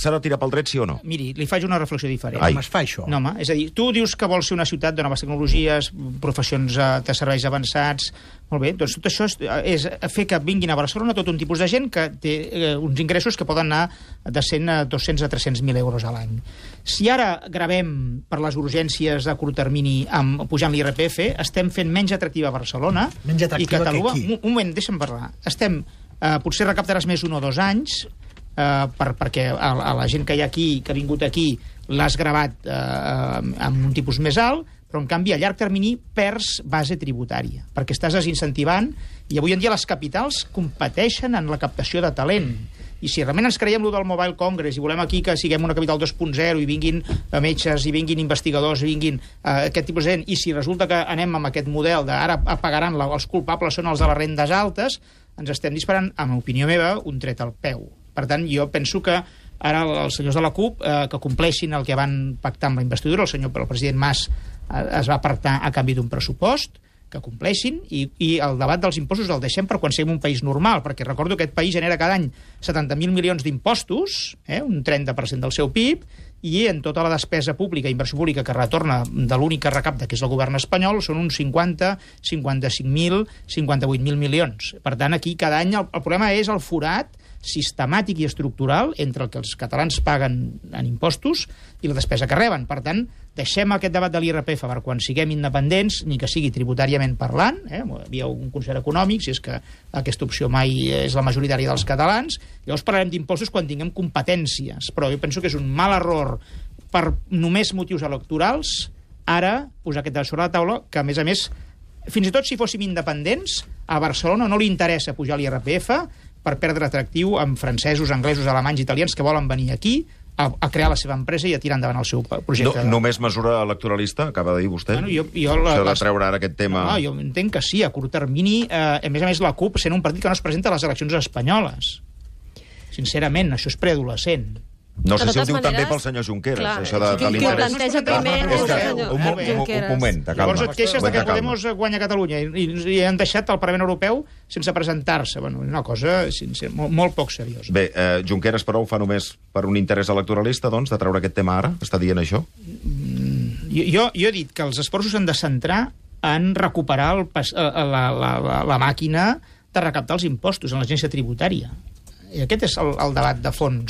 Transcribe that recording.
s'ha de tirar pel dret, sí o no? Miri, li faig una reflexió diferent. Ai. Com es fa això? No, home, és a dir, tu dius que vols ser una ciutat de noves tecnologies, professions eh, de serveis avançats... Molt bé, doncs tot això és, és fer que vinguin a Barcelona tot un tipus de gent que té eh, uns ingressos que poden anar de 100 a 200 a 300.000 euros a l'any. Si ara gravem per les urgències a curt termini amb, pujant l'IRPF, estem fent menys atractiva Barcelona Menys atractiva i Catalunya... que qui? Un, un moment, deixa'm parlar. Estem... Eh, potser recaptaràs més un o dos anys, eh, per, perquè a, a la gent que hi ha aquí, que ha vingut aquí, l'has gravat eh, amb un tipus més alt, però en canvi a llarg termini perds base tributària, perquè estàs desincentivant i avui en dia les capitals competeixen en la captació de talent. I si realment ens creiem lo del Mobile Congress i volem aquí que siguem una capital 2.0 i vinguin eh, metges i vinguin investigadors i vinguin eh, aquest tipus de gent, i si resulta que anem amb aquest model de ara pagaran la, els culpables són els de les rendes altes, ens estem disparant, en opinió meva, un tret al peu. Per tant, jo penso que ara els senyors de la CUP eh, que compleixin el que van pactar amb la investidura, el senyor el president Mas eh, es va pactar a canvi d'un pressupost, que compleixin, i, i el debat dels impostos el deixem per quan siguem un país normal, perquè recordo que aquest país genera cada any 70.000 milions d'impostos, eh, un 30% del seu PIB, i en tota la despesa pública, inversió pública que retorna de l'únic que recapta, que és el govern espanyol, són uns 50, 55.000, 58.000 milions. Per tant, aquí cada any el, el problema és el forat sistemàtic i estructural entre el que els catalans paguen en impostos i la despesa que reben. Per tant, deixem aquest debat de l'IRPF per quan siguem independents, ni que sigui tributàriament parlant, eh? hi havia un concert econòmic, si és que aquesta opció mai és la majoritària dels catalans, llavors parlarem d'impostos quan tinguem competències, però jo penso que és un mal error per només motius electorals ara posar aquest debat sobre la taula, que a més a més fins i tot si fóssim independents, a Barcelona no li interessa pujar l'IRPF per perdre atractiu amb francesos, anglesos, alemanys, italians que volen venir aquí a, a crear la seva empresa i a tirar endavant el seu No, projecte. només mesura electoralista, acaba de dir vostè? Bueno, jo, jo la, Això de treure ara aquest tema... No, jo entenc que sí, a curt termini, eh, a més a més la CUP sent un partit que no es presenta a les eleccions espanyoles. Sincerament, això és preadolescent. No sé si ho diu també maneres, pel senyor Junqueras, clar, això de, de qui ho l'interès. planteja primer és el un, senyor un, un, un moment, de calma. Llavors et queixes que. Podemos guanya Catalunya i, i, han deixat el Parlament Europeu sense presentar-se. Bueno, una cosa sincer, molt, molt poc seriosa. Bé, eh, Junqueras, però, ho fa només per un interès electoralista, doncs, de treure aquest tema ara? Està dient això? Jo, jo, jo he dit que els esforços s'han de centrar en recuperar el, pas- eh, la, la, la, la màquina de recaptar els impostos en l'agència tributària. I aquest és el, el debat de fons.